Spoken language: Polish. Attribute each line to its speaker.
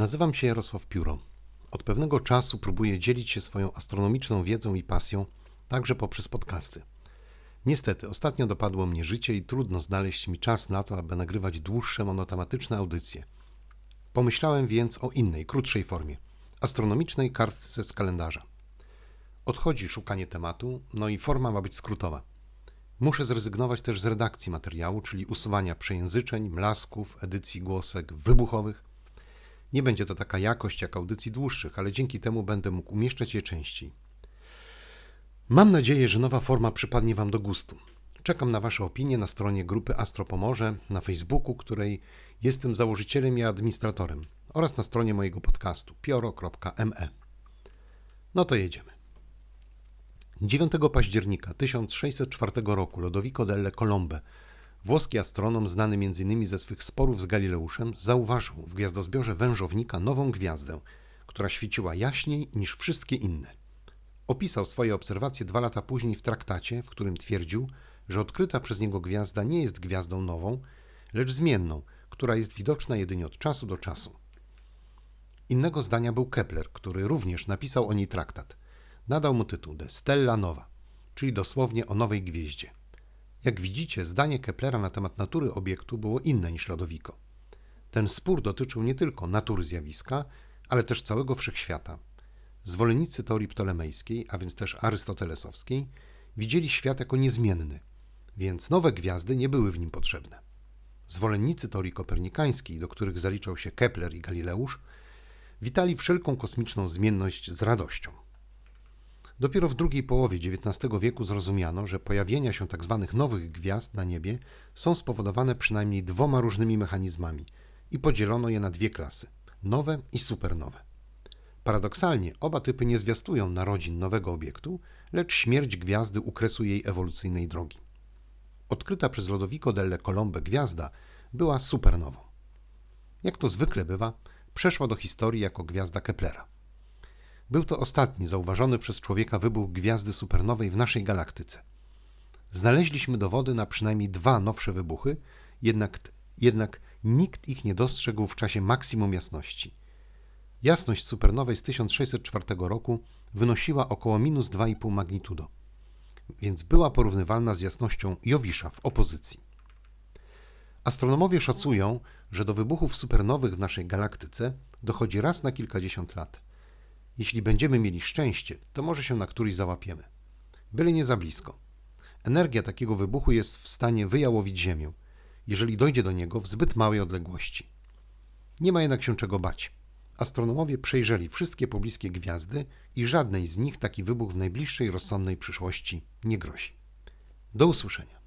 Speaker 1: Nazywam się Jarosław Pióro. Od pewnego czasu próbuję dzielić się swoją astronomiczną wiedzą i pasją, także poprzez podcasty. Niestety, ostatnio dopadło mnie życie i trudno znaleźć mi czas na to, aby nagrywać dłuższe, monotematyczne audycje. Pomyślałem więc o innej, krótszej formie astronomicznej kartce z kalendarza. Odchodzi szukanie tematu, no i forma ma być skrótowa. Muszę zrezygnować też z redakcji materiału, czyli usuwania przejęzyczeń, mlasków, edycji głosek wybuchowych. Nie będzie to taka jakość jak audycji dłuższych, ale dzięki temu będę mógł umieszczać je częściej. Mam nadzieję, że nowa forma przypadnie Wam do gustu. Czekam na Wasze opinie na stronie grupy Astro Pomorze na Facebooku, której jestem założycielem i administratorem, oraz na stronie mojego podcastu pioro.me. No to jedziemy. 9 października 1604 roku Lodovico delle Colombe, włoski astronom znany m.in. ze swych sporów z Galileuszem, zauważył w gwiazdozbiorze wężownika nową gwiazdę, która świeciła jaśniej niż wszystkie inne. Opisał swoje obserwacje dwa lata później w traktacie, w którym twierdził, że odkryta przez niego gwiazda nie jest gwiazdą nową, lecz zmienną, która jest widoczna jedynie od czasu do czasu. Innego zdania był Kepler, który również napisał o niej traktat. Nadał mu tytuł De Stella Nova, czyli dosłownie o nowej gwieździe. Jak widzicie, zdanie Keplera na temat natury obiektu było inne niż Lodowiko. Ten spór dotyczył nie tylko natury zjawiska, ale też całego wszechświata. Zwolennicy teorii ptolemejskiej, a więc też arystotelesowskiej, widzieli świat jako niezmienny, więc nowe gwiazdy nie były w nim potrzebne. Zwolennicy teorii kopernikańskiej, do których zaliczał się Kepler i Galileusz, witali wszelką kosmiczną zmienność z radością. Dopiero w drugiej połowie XIX wieku zrozumiano, że pojawienia się tzw. Tak nowych gwiazd na niebie są spowodowane przynajmniej dwoma różnymi mechanizmami i podzielono je na dwie klasy nowe i supernowe. Paradoksalnie oba typy nie zwiastują narodzin nowego obiektu, lecz śmierć gwiazdy u kresu jej ewolucyjnej drogi. Odkryta przez Lodovico delle Colombe gwiazda była supernową. Jak to zwykle bywa, przeszła do historii jako gwiazda Keplera. Był to ostatni zauważony przez człowieka wybuch gwiazdy supernowej w naszej galaktyce. Znaleźliśmy dowody na przynajmniej dwa nowsze wybuchy, jednak, jednak nikt ich nie dostrzegł w czasie maksimum jasności. Jasność supernowej z 1604 roku wynosiła około minus 2,5 magnitudo, więc była porównywalna z jasnością Jowisza w opozycji. Astronomowie szacują, że do wybuchów supernowych w naszej galaktyce dochodzi raz na kilkadziesiąt lat. Jeśli będziemy mieli szczęście, to może się na któryś załapiemy. Byle nie za blisko. Energia takiego wybuchu jest w stanie wyjałowić Ziemię, jeżeli dojdzie do niego w zbyt małej odległości. Nie ma jednak się czego bać. Astronomowie przejrzeli wszystkie pobliskie gwiazdy i żadnej z nich taki wybuch w najbliższej rozsądnej przyszłości nie grozi. Do usłyszenia.